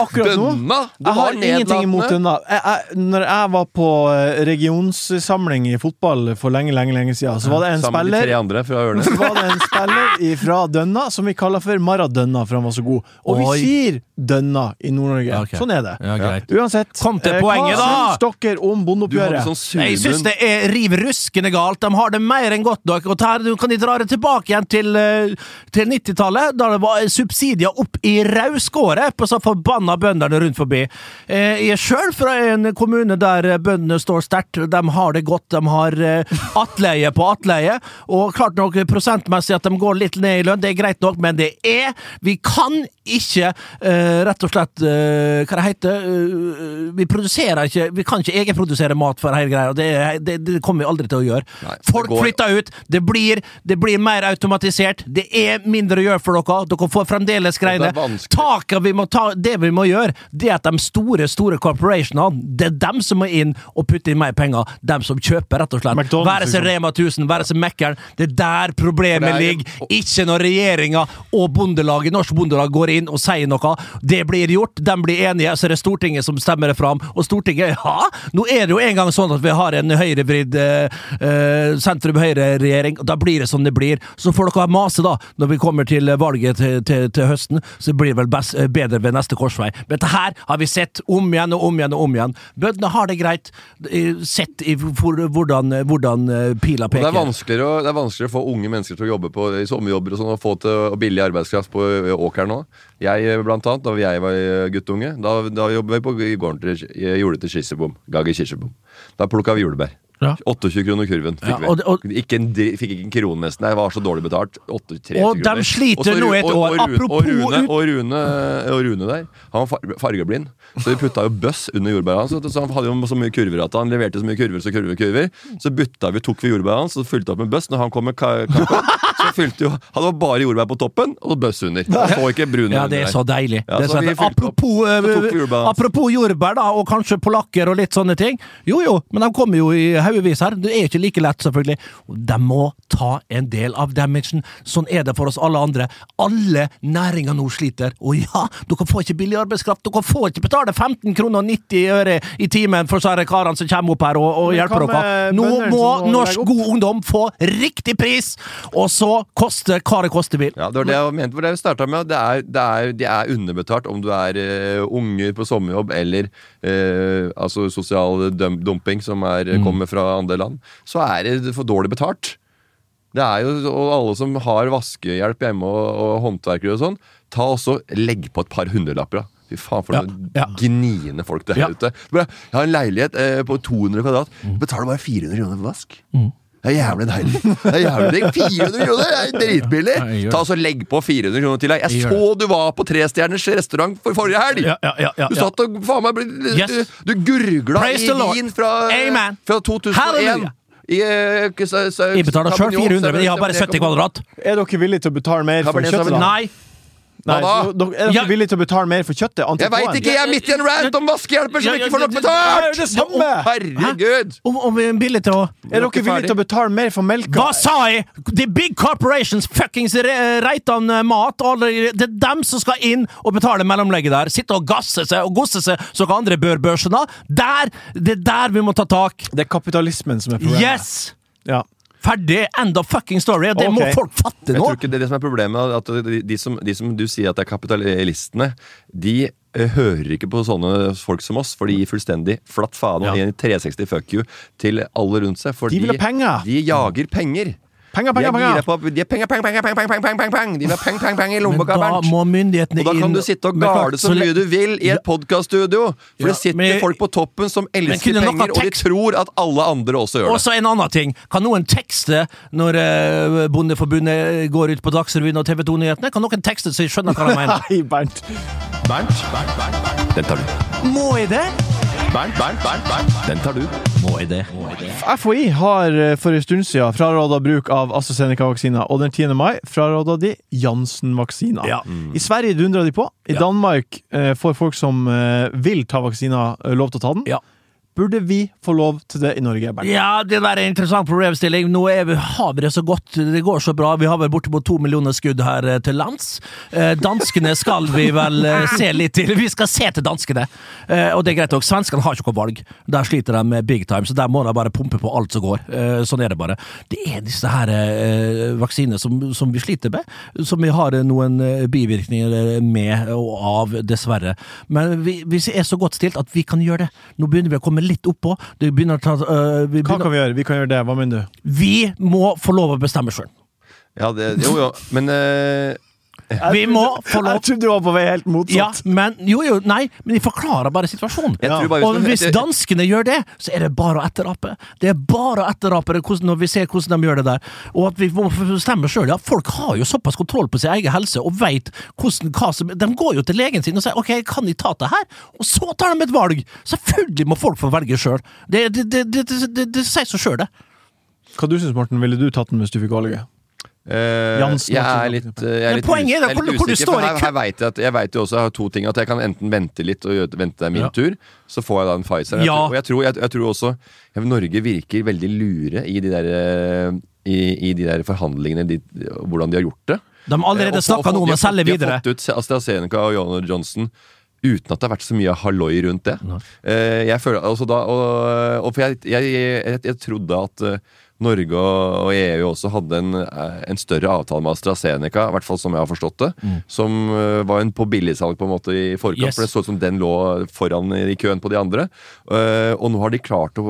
Akkurat nå!
Du
Jeg har ingenting imot. Dønna. Jeg, jeg, når jeg var på eh, regionssamling i fotball for lenge, lenge lenge siden, så var det en
Sammen med de tre andre fra Ørnes.
så var det en spiller fra Dønna som vi kaller for Maradønna, for han var så god. Og vi sier Dønna i Nord-Norge.
Ja, ok.
Sånn er det.
Ja, greit.
Uansett,
Kom til
eh,
poenget,
hva
da!
syns dere om bondeoppgjøret?
sånn
Jeg syns det er riv ruskende galt. De har det mer enn godt dere. Og her du kan de dra det tilbake igjen til, eh, til 90-tallet, da det var subsidier opp i rauskåret på så forbanna bøndene rundt forbi. Eh, Jeg er sjøl fra en kommune der eh, bøndene står sterkt. De har det godt. De har attleie atleie på atleie. Og klart nok prosentmessig at de går litt ned i lønn, det er greit nok, men det er Vi kan ikke eh, rett og slett eh, Hva det heter eh, Vi produserer ikke Vi kan ikke egenprodusere mat for hele greia. Det, det, det kommer vi aldri til å gjøre.
Nei,
Folk
går-
flytter ut. Det blir, det blir mer automatisert. Det er mindre å gjøre for dere. Dere får fremdeles greiene. Taket vi må ta, det vi må gjøre, det er at de store store corporationene, det er dem som må inn og putte inn mer penger. Dem som kjøper, rett og slett.
McDonald's,
Være seg
liksom.
Rema 1000, være seg Mækkern. Det er der problemet
er-
ligger. Ikke når regjeringa og bondelaget, Norsk Bondelag går inn og sier noe. Det blir gjort, de blir enige, så er det Stortinget som stemmer det fram. Og Stortinget Ja, nå er det jo en gang sånn at vi har en høyrevridd eh, eh, sentrum-høyre-regjering, da blir det som det blir. Så får dere mase, da, når vi kommer til valget til, til, til høsten, så blir det vel best, eh, bedre ved neste korsvei. Men dette her har vi sett om igjen og om igjen og om igjen. Bøndene har det greit, eh, sett i for, hvordan, hvordan pila
Og det,
peker.
er det er vanskeligere å få unge mennesker til å jobbe på i sommerjobber og sånn, og få til og billig arbeidskraft på åkeren nå. Jeg, eh, blant annet, da jeg var eh, guttunge, da, da jobbet vi på gården til jeg gjorde det til Kirsebom. Gage Kirsebom. Da plukka vi julebær.
Ja.
28 kroner kurven fikk
Ja,
vi.
og- vi.
ikke en, fikk ikke en krone nesten. Jeg var så dårlig betalt. 8, 3
Og de sliter nå et år.
Og,
Apropos
og, Rune, og, Rune, og Rune der, han var fargeblind. Så vi putta jo bøss under jordbæra hans. Så han hadde jo så mye kurver at han leverte så mye kurver så kurver, kurver. Så bytta vi, tok vi jordbæra hans og fylte opp med bøss. Når han kom med kaka. så fylte jo Han var bare jordbær på toppen og bøss under. Så ikke brune
Ja, det er så deilig.
Ja,
det
så
så
opp.
apropos, eh,
jordbær
apropos jordbær, da, og kanskje polakker og litt sånne ting. Jo jo, men de kommer jo i haugevis her. Det er ikke like lett, selvfølgelig. De må ta en del av damagen. Sånn er det for oss alle andre. Alle næringer nå sliter. Og ja, dere får ikke billig arbeidskraft. Dere får ikke betale 15 kroner og 90 øre i timen for så disse karene som kommer opp her og, og hjelper dere. Nå må norsk god ungdom få riktig pris, og så koste hva det koste vil.
Ja, det var det jeg mente. For det vi starta med, det er, det er, de er underbetalt om du er uh, unge på sommerjobb eller uh, altså sosial dumping som er,
Mm.
kommer fra andre land. Så er det for dårlig betalt. Det er jo, og alle som har vaskehjelp hjemme og, og håndverkere og sånn, ta også legg på et par hundrelapper. da. Fy faen, for
Ja,
noen
ja.
gniende folk det er
Ja.
ute. Jeg har en leilighet eh, på 200 kvadrat.
Mm.
Betaler bare 400 kroner for vask. Det er jævlig deilig. Det er jævlig deilig. 400 kroner det er dritbillig!
Jeg
Ta så Legg på 400 kroner til deg. Jeg
Jeg
så du var på Trestjerners restaurant for forrige helg!
Ja, ja, ja, ja,
Du satt og faen meg. Du, du gurgla i vin fra, fra 2001.
Halleluja.
K- s- s-
Jeg betaler sjøl
Cabernet
400, men jeg har bare 70 kvadrat.
Er dere villige til å betale mer for kjøttet?
Nei.
Nei,
Hva da?
Er dere
Ja.
villige til å betale mer for kjøttet?
Jeg veit ikke! Jeg er midt i en rant om vaskehjelper som ikke får nok betalt!
det er det samme.
Herregud!
Om, om vi er villige til å
Er dere villige til å betale mer for melka?
Hva sa jeg?! The big corporations fuckings re- Reitan mat. Det er dem som skal inn og betale mellomlegget der. Sitte og gasse seg og gosse seg som andre bør børsene. Der! Det er der vi må ta tak.
Det er kapitalismen som er problemet.
Yes!
Ja.
Ferdig. End of fucking story. Det må folk fatte
Jeg
nå.
tror ikke det er det som er problemet. At de, som, de som du sier at er kapitalistene, de eh, hører ikke på sånne folk som oss, for de gir fullstendig flatt faen og
Ja.
en 360 fuck you til alle rundt seg. For
De.
De jager penger.
Penger, penger,
er
penger!
på De er penger, penger, penger, penger, penger, penger, penger, penger. De vil ha penger, penger, penger i lommeboka,
da
Bernt.
må myndighetene
Og da kan
inn
du sitte og gale så mye du vil i et podkaststudio. For
Ja,
det sitter
men-
folk på toppen som elsker penger, og de tror at alle andre også gjør
Og
det.
så en annen ting. Kan noen tekste når eh, Bondeforbundet går ut på Dagsrevyen og TV 2-nyhetene? Kan noen tekste så jeg skjønner hva de mener?
Nei, Bernt.
Bernt, Bernt, Bernt, Bernt. Den tar du.
Må jeg det?
Bernt, Bernt, Bernt, Bernt. Den tar du.
Må i det?
FHI har eh, for en stund siden fraråda bruk av AstraZeneca-vaksiner, og den 10. mai fraråda de Janssen-vaksiner.
Ja.
I Sverige dundra de på. I
Ja.
Danmark eh, får folk som eh, vil ta vaksiner, eh, lov til å ta den.
Ja.
Burde vi få lov til det i Norge, Bernd?
Ja, det der er en interessant problemstilling. Nå vi, har vi det så godt, det går så bra. Vi har vel bortimot to millioner skudd her eh, til lands. Eh, danskene skal vi vel eh, se litt til. Vi skal se til danskene. Og det er greit nok. Svenskene har ikke noe valg. Der sliter de med big time, så der må de bare pumpe på alt som går. Sånn er det bare. Det er disse her vaksinene som, som vi sliter med, som vi har noen bivirkninger med og av, dessverre. Men vi, vi er så godt stilt at vi kan gjøre det. Nå begynner vi å komme litt oppå. Det begynner å ta øh, vi,
Hva kan vi gjøre? Vi kan gjøre det. Hva mener du?
vi må få lov å bestemme sjøl.
Ja, det, jo, jo, men eh,
Vi må få
Jeg trodde du var på vei helt motsatt.
ja, men jo, jo, nei, men de forklarer bare situasjonen.
Ja.
bare
Og hvis danskene gjør det, så er det bare å etterape. Det er bare å etterape det når vi ser hvordan de gjør det der. Og at vi må bestemme sjøl. Ja, folk har jo såpass kontroll på sin egen helse og veit hvordan hva som De går jo til legen sin og sier ok, kan de ta det her? Og så tar de et valg! Selvfølgelig må folk få velge sjøl. Det, det, det, det, det, det, det sier seg sjøl, det.
Hva du synes, Morten? Ville du tatt den hvis du fikk valget?
Eh,
Jansen
jeg er litt, eh, jeg er litt,
poenget er litt
jeg
hvor- hvor
usikker,
står
for her, her vet jeg, at, jeg vet jo også jeg har to ting. At jeg kan enten vente litt og gjøre- vente det min
Ja.
tur, så får jeg da en Pfizer.
Ja.
og jeg tror, jeg, jeg tror også Norge virker veldig lure i de der, eh, i, i de der forhandlingene, de, hvordan de har gjort det.
De har allerede
Eh,
snakka noe om å selge videre.
De har fått ut AstraZeneca og Johnson Johnson uten at det har vært så mye halloi rundt det. Uh, jeg føler, altså da, og, og for jeg, jeg, jeg, jeg trodde at Norge og, EU også hadde en, eh, en større avtale med AstraZeneca, i hvert fall som jeg har forstått det, som eh, var en på billigsalg på en måte i forkant,
Yes.
for det så ut som den lå foran i køen på de andre. Eh, og nå har de klart å,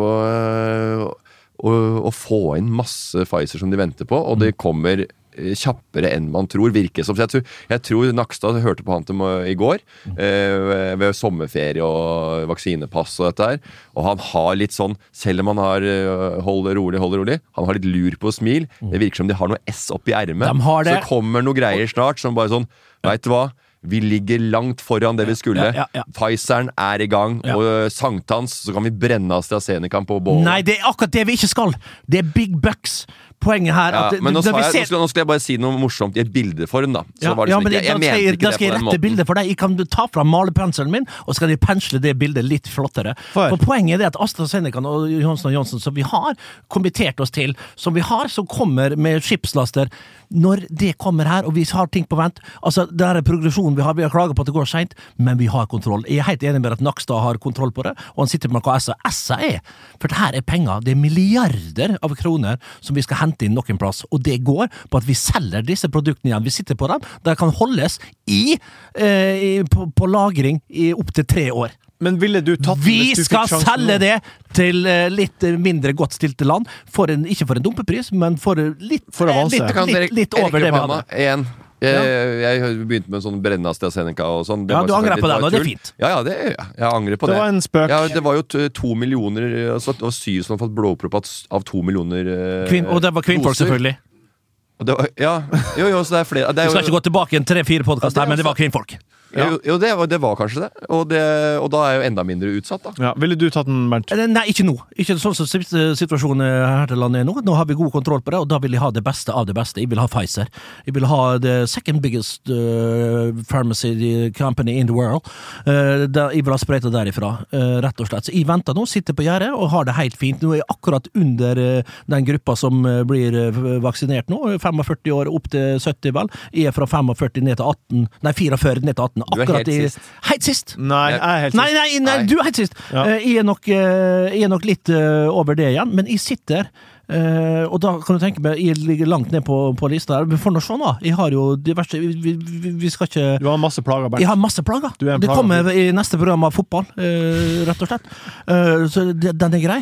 å, få inn masse Pfizer som de venter på, og det kommer eh, kjappere enn man tror, virker som. Så jeg tror, jeg tror Nakstad hørte på han til i går, eh, ved sommerferie og vaksinepass og dette her, og han har litt sånn, selv om han har holder hold det rolig, hold det rolig, han har litt lur på smil. Det virker som de har noe S oppi ermet.
De.
Så kommer noe greier snart som bare sånn, veit du hva? Vi ligger langt foran det vi skulle.
Ja, ja, ja.
Pfizeren er i gang,
Ja.
og eh, sankthans så kan vi brenne AstraZenecaen på bålet.
Nei, det er akkurat det vi ikke skal! Det er big bucks. Poenget her
Ja,
at
men nå,
når vi
jeg,
ser-
nå, skulle, nå skulle jeg bare si noe morsomt i et bildeform, da. Så
ja,
var det
ja,
sånn
men
ikke- jeg,
skal
mente
jeg,
ikke
da skal jeg rette
måten.
bildet for deg. Jeg kan ta fram malerpenselen min, og så kan jeg pensle det bildet litt flottere.
For.
For Poenget er det at AstraZeneca og Johnson Johnson, som vi har kommittert oss til, som vi har, som kommer med skipslaster Når det kommer her, og vi har ting på vent Altså, det er progresjonen vi har. Vi har klaga på at det går seint, men vi har kontroll. Jeg er helt enig med at Nakstad har kontroll på det, og han sitter med hva SA SA er. For det her er penger. Det er milliarder av kroner som vi skal hente inn noen plass, og det går på at vi selger disse produktene igjen. Vi sitter på dem. De kan holdes i, eh, i på, på lagring i opptil tre år.
Men ville du tatt
Vi
hvis du
skal selge
nå?
det til eh, litt mindre godt stilte land, for en, ikke for en dumpepris, men for litt,
For
eh, litt, litt, litt over det vi hadde.
Jeg, jeg begynte med sånn brenne AstraZeneca og sånn. Det
Ja,
var
du angrer på det nå, det er fint.
Ja, ja, det, gjør jeg angrer på
Det
det.
var en spøk.
Ja, det var jo to millioner altså, Det var syv som hadde fått blodpropp av- to millioner eh,
Kvinn, og det var kvinnfolk, selvfølgelig.
Og Det var, ja, jo, jo, så det er flere det er
Vi skal ikke gå tilbake en tre-fire
Ja,
podkast
det er
her, men det var
også-
kvinnfolk.
Jo, jo det, var, det var kanskje det. Og, det. og da er jeg jo enda mindre utsatt, da.
Ja, ville du tatt den, Bernt?
Eh, Nei, ikke nå. Ikke sånn som situasjonen her til landet er nå. Nå har vi god kontroll på det, og da vil jeg ha det beste av det beste. Jeg vil ha Pfizer. Jeg vil ha the second biggest uh, pharmacy company in the world. Uh, der, jeg vil ha sprøyta derifra, uh, rett og slett. Så jeg venter nå, sitter på gjerdet og har det helt fint. Nå er jeg akkurat under uh, den gruppa som uh, blir uh, vaksinert nå. 45 år opp til 70, vel. Jeg er fra 45 ned til 18, nei 44 ned til 18.
Du er helt
i
sist.
Helt sist!
Nei, jeg er helt sist.
nei, nei,
Nei.
du er helt sist.
Ja.
Eh, Jeg, er nok, eh, jeg er nok litt eh, over det igjen, men jeg sitter Uh, og da kan du tenke meg, Jeg ligger langt ned på, på lista. her. Vi får nå se, da. Jeg har jo diverse Vi, vi, vi- skal ikke
Du har masse plager,
jeg har masse plager.
Du er en
det kommer i neste program av fotball, uh, rett og slett. Uh, så det, den er grei.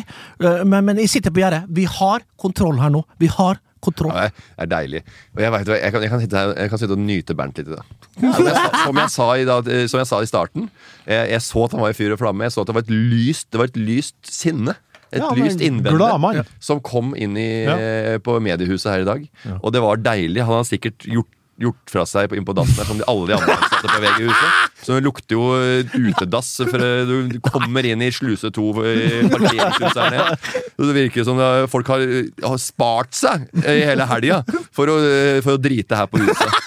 Men, men jeg sitter på gjerdet. Vi har kontroll her nå. Vi har kontroll.
Ja, det er deilig. Og jeg, vet, jeg, kan, jeg, kan jeg kan sitte og nyte Bernt litt i det. Som jeg, sa- som jeg, sa, i, da, som jeg sa i starten, jeg, så at han var i fyr og flamme. Jeg så at det var et lyst, det var et lyst sinne. Et
Ja,
lyst innvende som kom inn i,
Ja.
eh, på mediehuset her i dag. Og det var deilig. Han har sikkert gjort gjort fra seg inn på dassen der, som de, alle de andre ansatte på VG-huset. Så det lukter jo eh, utedass for eh, du kommer inn i sluse to i parkeringshuset her nede. Så det virker som eh, folk har, har spart seg eh, i hele helga for, eh, for å drite her på huset.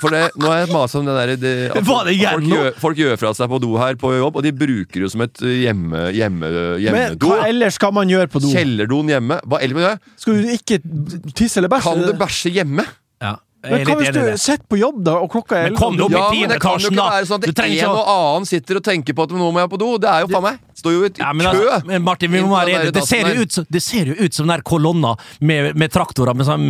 for det, nå er jeg masa om det der det, at
det
folk, gjør, folk gjør fra seg på do her på jobb, og de bruker det som et hjemme, hjemme, hjemmedo.
Men hva ellers skal man gjøre på do?
Kjellerdoen hjemme. Hva ellers?
Skal du ikke tisse eller bæsje?
Kan du bæsje hjemme?
Ja,
Men
er
hva hvis du sitter på jobb, da, og klokka er
Men kom deg opp
Ja, i det ikke
da!
sånn
Du
at
trenger
en
ikke å
og annen sitter og tenker på at nå må jeg på do. Det er jo faen meg Står jo i
ja, men,
kø!
altså, men Martin, vi må være
der
Det ser jo ut som, det ser jo ut som den der kolonna med, med traktorer med sånn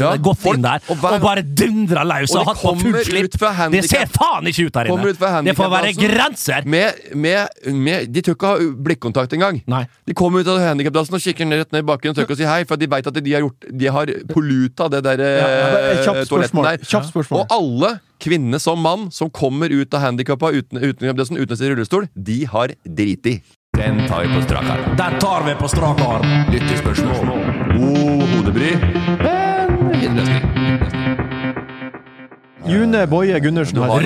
Ja,
har gått inn der
og
og, bare dundra løs
Og
og hatt på fullt slipp. Det ser faen ikke ut der inne! Det får være grenser!
Med, med, med, de tør ikke ha blikkontakt engang.
Nei.
De kommer ut av handikapdassen og kikker ned, rett ned i bakken og tør ikke å si hei, for de veit at de har, gjort, de har polluta det der
Ja
eh,
kjapt
toaletten der.
Kjapt spørsmål.
Og alle, kvinne som mann, som kommer ut av handikappa uten, uten, uten, uten rullestol, de har driti. Den tar vi på strak arm.
Den tar vi på strak arm!
Lyttespørsmål. God hodebry. Men.
June Boje Gundersen
Du
har
har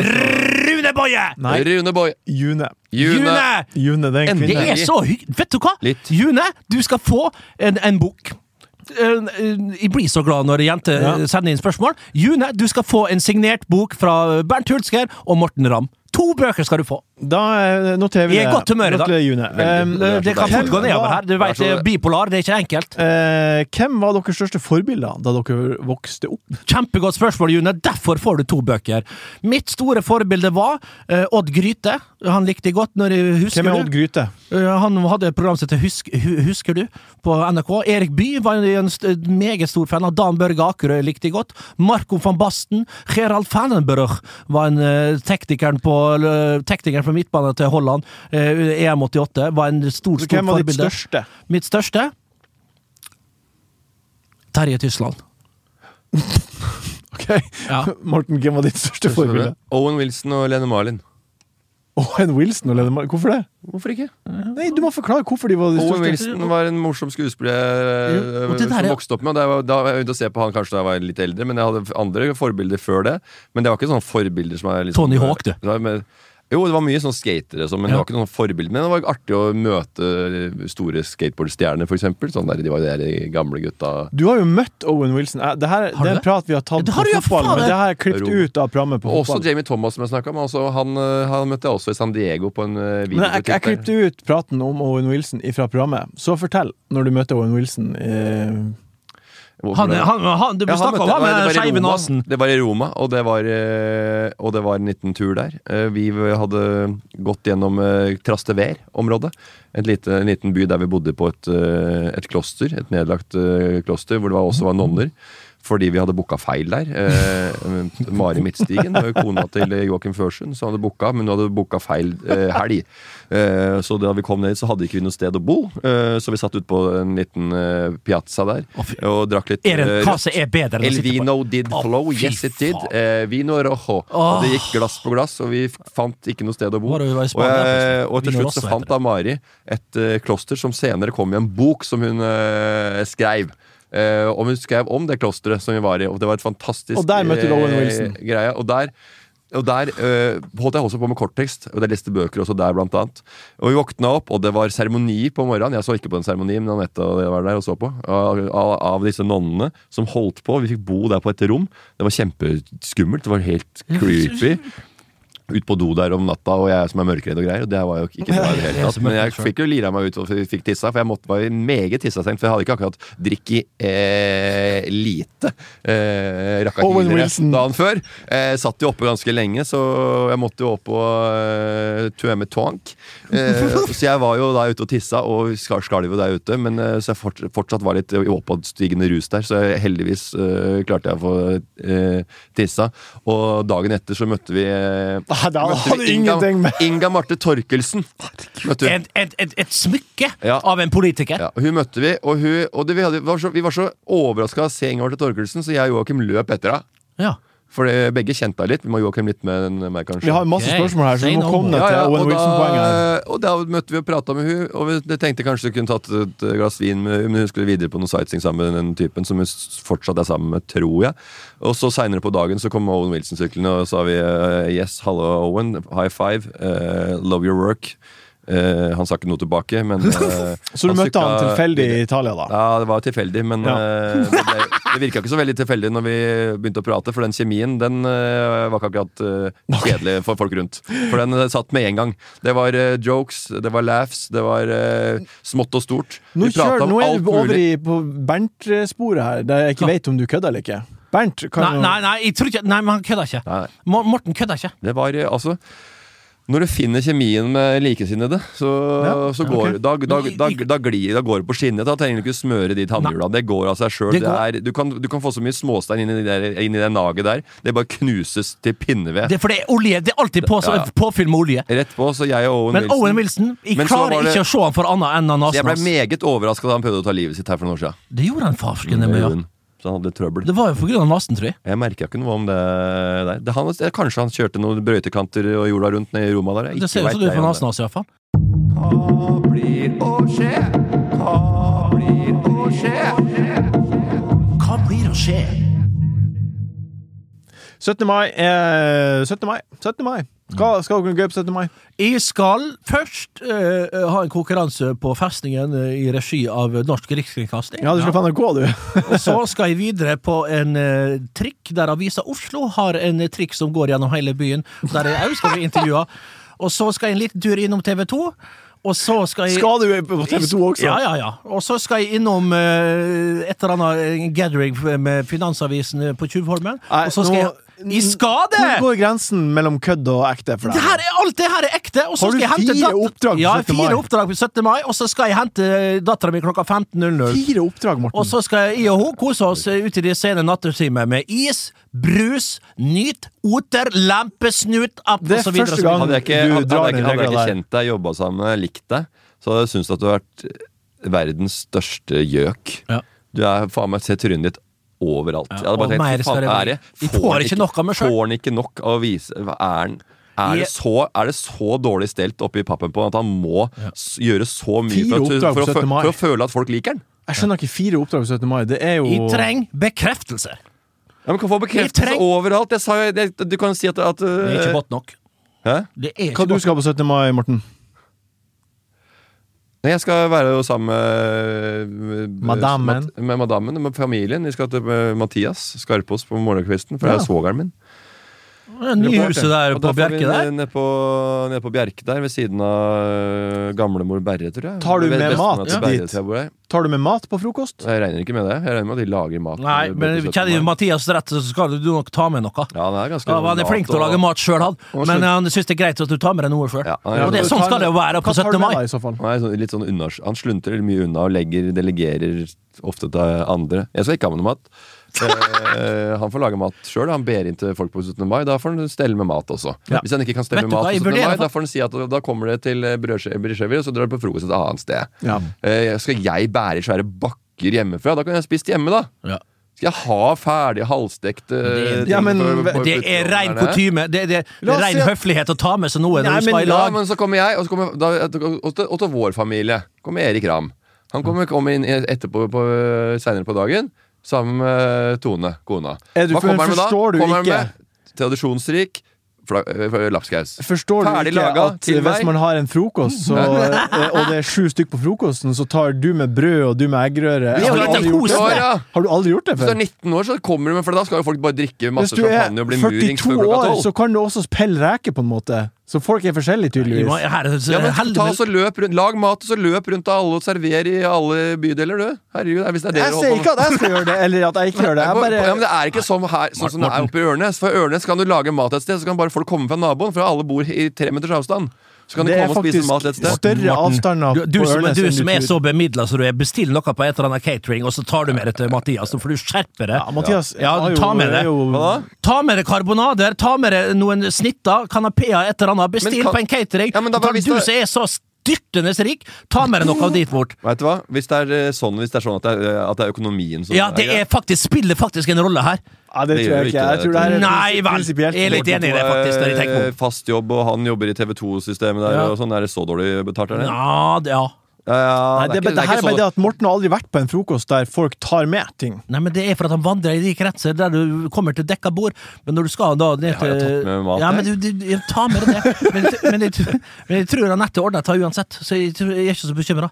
Rune Boje!
Nei,
Rune Boje.
June.
June.
June!
June, det er en
kvinne.
Det er så hyggelig. Vet du hva?
Litt.
June, du skal få en, en bok. Eh, eh, Jeg blir så glad når jenter
Ja.
eh, sender inn spørsmål. June, du skal få en signert bok fra Bernt Hulsker og Morten Ramm. To bøker skal du få.
Da eh, noterer vi
er i godt humør i dag.
Um,
Det
kan fort gå nedover her. Du
Det er
Bipolar, det er ikke enkelt.
eh, hvem var deres største forbilder da dere vokste opp?
Kjempegodt spørsmål, June. Derfor får du to bøker. Mitt store forbilde var eh, Odd Gryte. Han likte jeg godt når jeg husker
Hvem er? Odd Gryte?
Uh, Han hadde et program som heter Husk, Husker du? på NRK. Erik Bye var en st meget stor fan av Dan Børge Akerø, likte jeg godt. Marco van Basten. Gerald Fannenberg var en uh, teknikeren på, uh, teknikeren på midtbanen til Holland. Uh, EM88 var en stor, stor
Hvem var ditt
forbilde.
største?
Mitt største? Terje Tysland.
Ok,
Ja.
Morten, hvem var ditt største forbilde?
Owen Wilson og Lene Marlin.
Owen Wilson og Mar- Hvorfor det?
Hvorfor ikke?
Nei, Du må forklare hvorfor de var de
Owen. Wilson var en morsom skuespiller jeg
der
som vokste opp med. Da var, da var jeg begynte å se på han kanskje da jeg var litt eldre, men jeg hadde andre forbilder før det. Men det var ikke sånne forbilder som er liksom,
Tony Hawk, du.
Med- Jo, det var mye sånn skatere, som, men det var ikke noen forbilde. Men det var artig å møte store skateboardstjerner, eksempel. Sånn der, de var de der gamle gutta.
Du har jo møtt Owen Wilson. Eh, Det, her,
Har
det er en prat vi har tatt
ja,
på fotball, men
det.
her jeg klippet ut av programmet på
fotball. også. Jamie Thomas, som jeg snakket om. Også, han, eh, han møtte jeg også i San Diego på en video.
Men jeg, jeg klippet ut praten om Owen Wilson fra programmet. Så fortell, når du møter Owen Wilson eh,
Han, han, han, du
Ja, han
om han
det var-
med
det
skeive nesen.
Det var i Roma, og det var, eh, og det var en liten tur der. Eh, Vi hadde gått gjennom eh, Trastever-området. En en liten by der vi bodde på et, eh, et kloster, et nedlagt eh, kloster, hvor det var, også var nonner. Fordi vi hadde booka feil der. Eh, Mari Midtstigen, kona til Joakim Førsund, som hadde booka, men hun hadde booka feil eh, helg. Eh, så da vi kom ned, så hadde ikke vi noe sted å bo. Eh, så vi satt ut på en liten eh, piazza der og drakk litt
Er det
eh,
hva
rødt.
som er bedre enn å sitte på
vino did flow,
oh,
yes it did. Eh, vino rojo. Og det gikk glass på glass, og vi fant ikke noe sted å bo. Og, og til slutt så fant da Mari et eh, kloster som senere kom i en bok som hun eh, Eh, og hun skrev om det klosteret som vi var i, og det var et fantastisk
Og der møtte du Owen
eh,
Wilson.
greie. Og der og der eh, holdt jeg også på med korttekst, og jeg leste bøker også der, blant annet. Og vi våkna opp, og det var seremoni på morgenen. Jeg så ikke på den seremonien, men Anette og jeg var der og så på. Av, av, av disse nonnene som holdt på. Vi fikk bo der på et rom. Det var kjempeskummelt. Det var helt creepy. Ut på do der om natta, og jeg som er mørkredd og greier. Og det var jo ikke bra i det hele tatt. Men jeg fikk jo lira meg ut og fikk tissa, for jeg måtte være meget tissastengt. For jeg hadde ikke akkurat drikket eh, lite. Eh, rakka ikke
videre
dagen før. Eh, satt jo oppe ganske lenge, så jeg måtte jo opp og eh, Tueme Tonk. Eh, så jeg var jo da ute og tissa, og skalv jo der ute. Men eh, så jeg fort, fortsatt var litt i oppadstigende rus der, så jeg, heldigvis eh, klarte jeg å få eh, tissa. Og dagen etter så møtte vi eh,
Nei, det hadde ingenting med
Inga Marte Torkelsen.
Et, et, et, et smykke
Ja.
av en politiker.
Ja, hun møtte vi, og, hun, og det, vi, hadde, var så, vi var så overraska av å se Inga Marte Torkelsen, så jeg og Joakim løp etter henne.
Ja.
For begge kjente deg litt. Vi må Joakim litt med enn meg, kanskje.
Vi har masse spørsmål her, så vi må komme ned til Owen Wilson-poenget
og da møtte vi og prata med hun Og vi tenkte kanskje du kunne tatt et glass vin med hun, men hun skulle videre på noe sightseeing sammen med den typen som hun fortsatt er sammen med, tror jeg. Og så seinere på dagen så kom Owen Wilson-syklene, og så sa vi eh, yes, hallo Owen, high five, uh, love your work. Eh, han sa ikke noe tilbake, men uh,
Så du møtte han tilfeldig i Italia, da?
Ja, det var tilfeldig, men
Ja.
eh, det, ble, det virka ikke så veldig tilfeldig når vi begynte å prate, for den kjemien den var ikke akkurat kjedelig for folk rundt. For den satt med en gang. Det var jokes, det var laughs, det var smått og stort.
Nå, kjør, nå er
du
vi over i, på Bernt-sporet her, der jeg ikke vet om du kødder eller ikke. Bernt, kan
Nei,
du...
nei, nei, jeg tror ikke Nei, men han kødder ikke.
Nei,
Morten kødder ikke.
det var altså når du finner kjemien med likesinnede, så,
Ja,
så går
okay.
da, da, da, da glir da går det på skinnet. Da trenger du ikke smøre de tannhjula. Det går av seg sjøl. Du, kan- du kan få så mye småstein inn i, det der- inn i det naget der. Det bare knuses til pinneved.
Det er for det er olje. Det er alltid på,
Ja, ja.
påfyll med olje.
Rett på, så jeg og Owen
Men
Wilson
Owen Wilson Jeg
Men
klarer
det-
ikke å se han for annet enn han
Så Jeg ble meget overraska da han prøvde å ta livet sitt her for noen år siden.
Det gjorde han farsken med, ja.
Så han hadde trøbbel.
Det var jo pga. grunn av nesen, tror jeg.
Jeg merka ikke noe om det der. Det, han, kanskje han kjørte noen brøytekanter og jorda rundt nede i Roma der.
Det ser ut som du er på
om
nesen hans, iallfall.
Hva blir å skje? Hva blir å skje?
Hva blir å skje?
17. mai er 17. mai. 17. mai. Skal, skal dere på 17. mai?
Jeg skal først eh, ha en konkurranse på Festningen eh, i regi av Norsk Rikskringkasting.
Ja, du skal på NRK, du.
Og så skal jeg videre på en eh, trikk der Avisa Oslo har en eh, trikk som går gjennom hele byen, der jeg òg skal bli intervjua. Og så skal jeg en liten tur innom TV 2. Og så skal jeg
Skal du på TV 2 også?
Ja, ja, ja. Og så skal jeg innom eh, et eller annet eh, gathering med Finansavisen eh, på Tjuvholmen.
Nei,
Og så skal
nå-
jeg Jeg skal det!
Hvor går grensen mellom kødd og ekte for
Det
deg?
her er, alt det her er ekte! Og så skal jeg hente
fire oppdrag
Ja,
17. mai?
fire oppdrag på 17. mai, og så skal jeg hente dattera mi klokka 15.00.
Fire oppdrag, Morten.
Og så skal jeg og hun kose oss ut ute i de sene nattetimer med is, brus, nyt, oter, lampesnut, app
Det er
så
første gang-
Hadde jeg ikke,
Du
hadde,
drar
hadde hadde, hadde jeg ikke kjent deg, jobba sammen, likt deg, så hadde jeg syntes at du har vært verdens største gjøk.
Ja.
Du er faen meg ser trynet ditt overalt.
Ja,
Jeg hadde bare
og
tenkt,
mer skal
faen,
det
er
bli.
det- får
ikke nok av meg selv.
Får han ikke nok av å vise hva Er er det, så, er det så dårlig stelt oppi pappen på at han må ja. gjøre så mye for, at, for, å,
17.
for å føle at folk liker han?
Jeg skjønner ikke fire oppdrag på 17. mai. Det er jo
Jeg trenger bekreftelse.
Ja, men kan få bekreftelse
treng-
overalt. Jeg sa, jo- du kan si at, at
Det er ikke godt nok.
Hæ?
Det er ikke
Hva du
godt
skal på 17. mai, Morten?
Nei, jeg skal være jo sammen med, med
Madammen.
Med madammen, med familien. Vi skal til eh, Mathias Skarpaas på morgenkvisten, for det
Ja.
er svogeren min.
Nye huset der på Bjerke der.
Nede på, ned på Bjerke der, ved siden av øh, gamlemor Berre, tror jeg.
Tar du med
Bestemor
mat dit? Tar du med mat på frokost?
Jeg regner ikke med det. Jeg regner med at de lager mat.
Nei, men
på 17.
kjenner. Mathias rett, så skal du nok ta med noe.
Ja, han er ganske
Ja, han er flink til å lage mat sjøl, han. Men han syns det er greit at du tar med deg noe sjøl.
Ja,
ja, sånn skal det jo være på
Hva
17. mai.
deg, i så fall?
Er sånn, litt sånn unna, han sluntrer mye unna og legger, delegerer ofte til andre. Jeg skal ikke ha med noe mat. Eh, han får lage mat sjøl. Han ber inn til folk på 17. mai. Da får han stelle med mat også.
Ja.
Hvis han ikke kan stelle
Vet
med mat
hva,
på
jeg
17. mai, da får han si at da kommer det til brødskiver, og så drar du på frokost et annet sted.
Ja.
Eh, skal jeg bære svære bakker hjemmefra? Da kan jeg spist hjemme, da.
Ja.
Skal jeg ha ferdig halvstekte
Det-
Ja, men
Det er rein
kutyme.
Det, det, det er rein høflighet å ta med seg noe
Nei,
når du skal i lag.
Ja, men så kommer jeg, og så kommer da, og, til, og til vår familie kommer Erik Ramm. Han kommer, kommer inn etterpå på, senere på dagen sammen med Tone, kona.
Er du-
Hva kommer han med da?
forstår du
Kommer han
ikke-
med tradisjonsrik fla- eh, lapskaus.
Forstår du
Ferdig
ikke
laga
at
til
hvis
meg.
man har en frokost, så, eh, og det er sju stykk på frokosten, så tar du med brød og du med eggerøre?
Er jo
Har du aldri gjort det før?
ja.
Har du aldri gjort det
Hvis du er
før?
19 år, så kommer du med For da skal jo folk bare drikke
Hvis
masse
du er
champagne og bli murings
42
før klokka
år,
12.
så kan du også pelle reker, på en måte. Så folk er forskjellige, tydeligvis.
må- Her er
Ja, men ta så løp rundt Lag mat, og så løp rundt av alle og server i alle bydeler, du. Herregud, hvis det er det
Jeg
du holder
sier ikke at jeg skal gjøre det, eller at jeg ikke gjør det. Jeg
Ja, men det er ikke sånn, her, sånn som det er oppe i Ørnes. For Ørnes kan du lage mat et sted, så kan bare folk komme fra naboen, for alle bor i tre meters avstand. Så kan de
Det
komme og spise mat et sted.
større avstander
Du, du,
på
som,
Ørnes
du
enn
som
du
er så bemidla så du er bestill noe på et eller annet catering, og så tar du med det til Mathias. Så får du skjerpe det.
Ja, Mathias
Ja, ta med det. Ta med deg karbonader, ta med deg noen snitter, kanapeer, et eller annet. Bestill
kan-
på en catering.
Ja, men da
du som er så styrtende rik, ta med deg noe av dit bort.
Vet du hva? Hvis det er eh, sånn, hvis det er sånn at, det er, at det er økonomien som
Ja, det er faktisk, spiller faktisk en rolle her.
Ja, det
Det
tror jeg
ikke.
Jeg tror det er
Nei vel! Jeg er litt enig i det, faktisk, når jeg tenker på. om.
Eh, Fast jobb, og han jobber i TV2-systemet der,
Ja.
og sånn. Er det så dårlig betalt eller?
Ja, det, ja.
Ja,
Nei, det, er
ikke-
det
ikke
her er bare
så-
det at Morten har aldri vært på en frokost der folk tar med ting.
Nei, men Det er for at han vandrer i de kretser der du kommer til dekka bord. Men når du skal da ned
Jeg har jo
til
tatt med mat,
Ja, men du, du, du, ta med deg det. Men, jeg- men, jeg, men jeg tror Anette ordner det uansett, så jeg, tror- jeg er ikke så bekymra.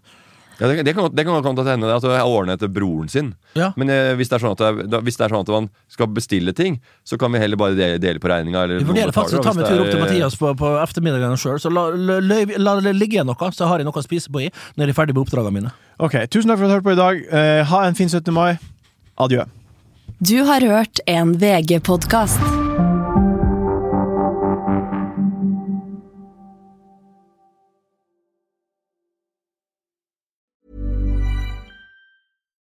Ja, det, det kan det kan godt hende at jeg ordner etter broren sin.
Ja.
Men eh, hvis, det er sånn at jeg, da, hvis det er sånn at man skal bestille ting, så kan vi heller bare dele, dele på regninga.
Vi
får
vurderer faktisk å ta med tur opp til Mathias på, på ettermiddagen sjøl, så la, la, la, la det ligge igjen noe, så har jeg noe å spise på i når jeg er ferdig med oppdragene mine.
Ok, Tusen takk for at du hørte på i dag. Eh, ha en fin 17. mai. Adjø.
Du har hørt en VG-podkast.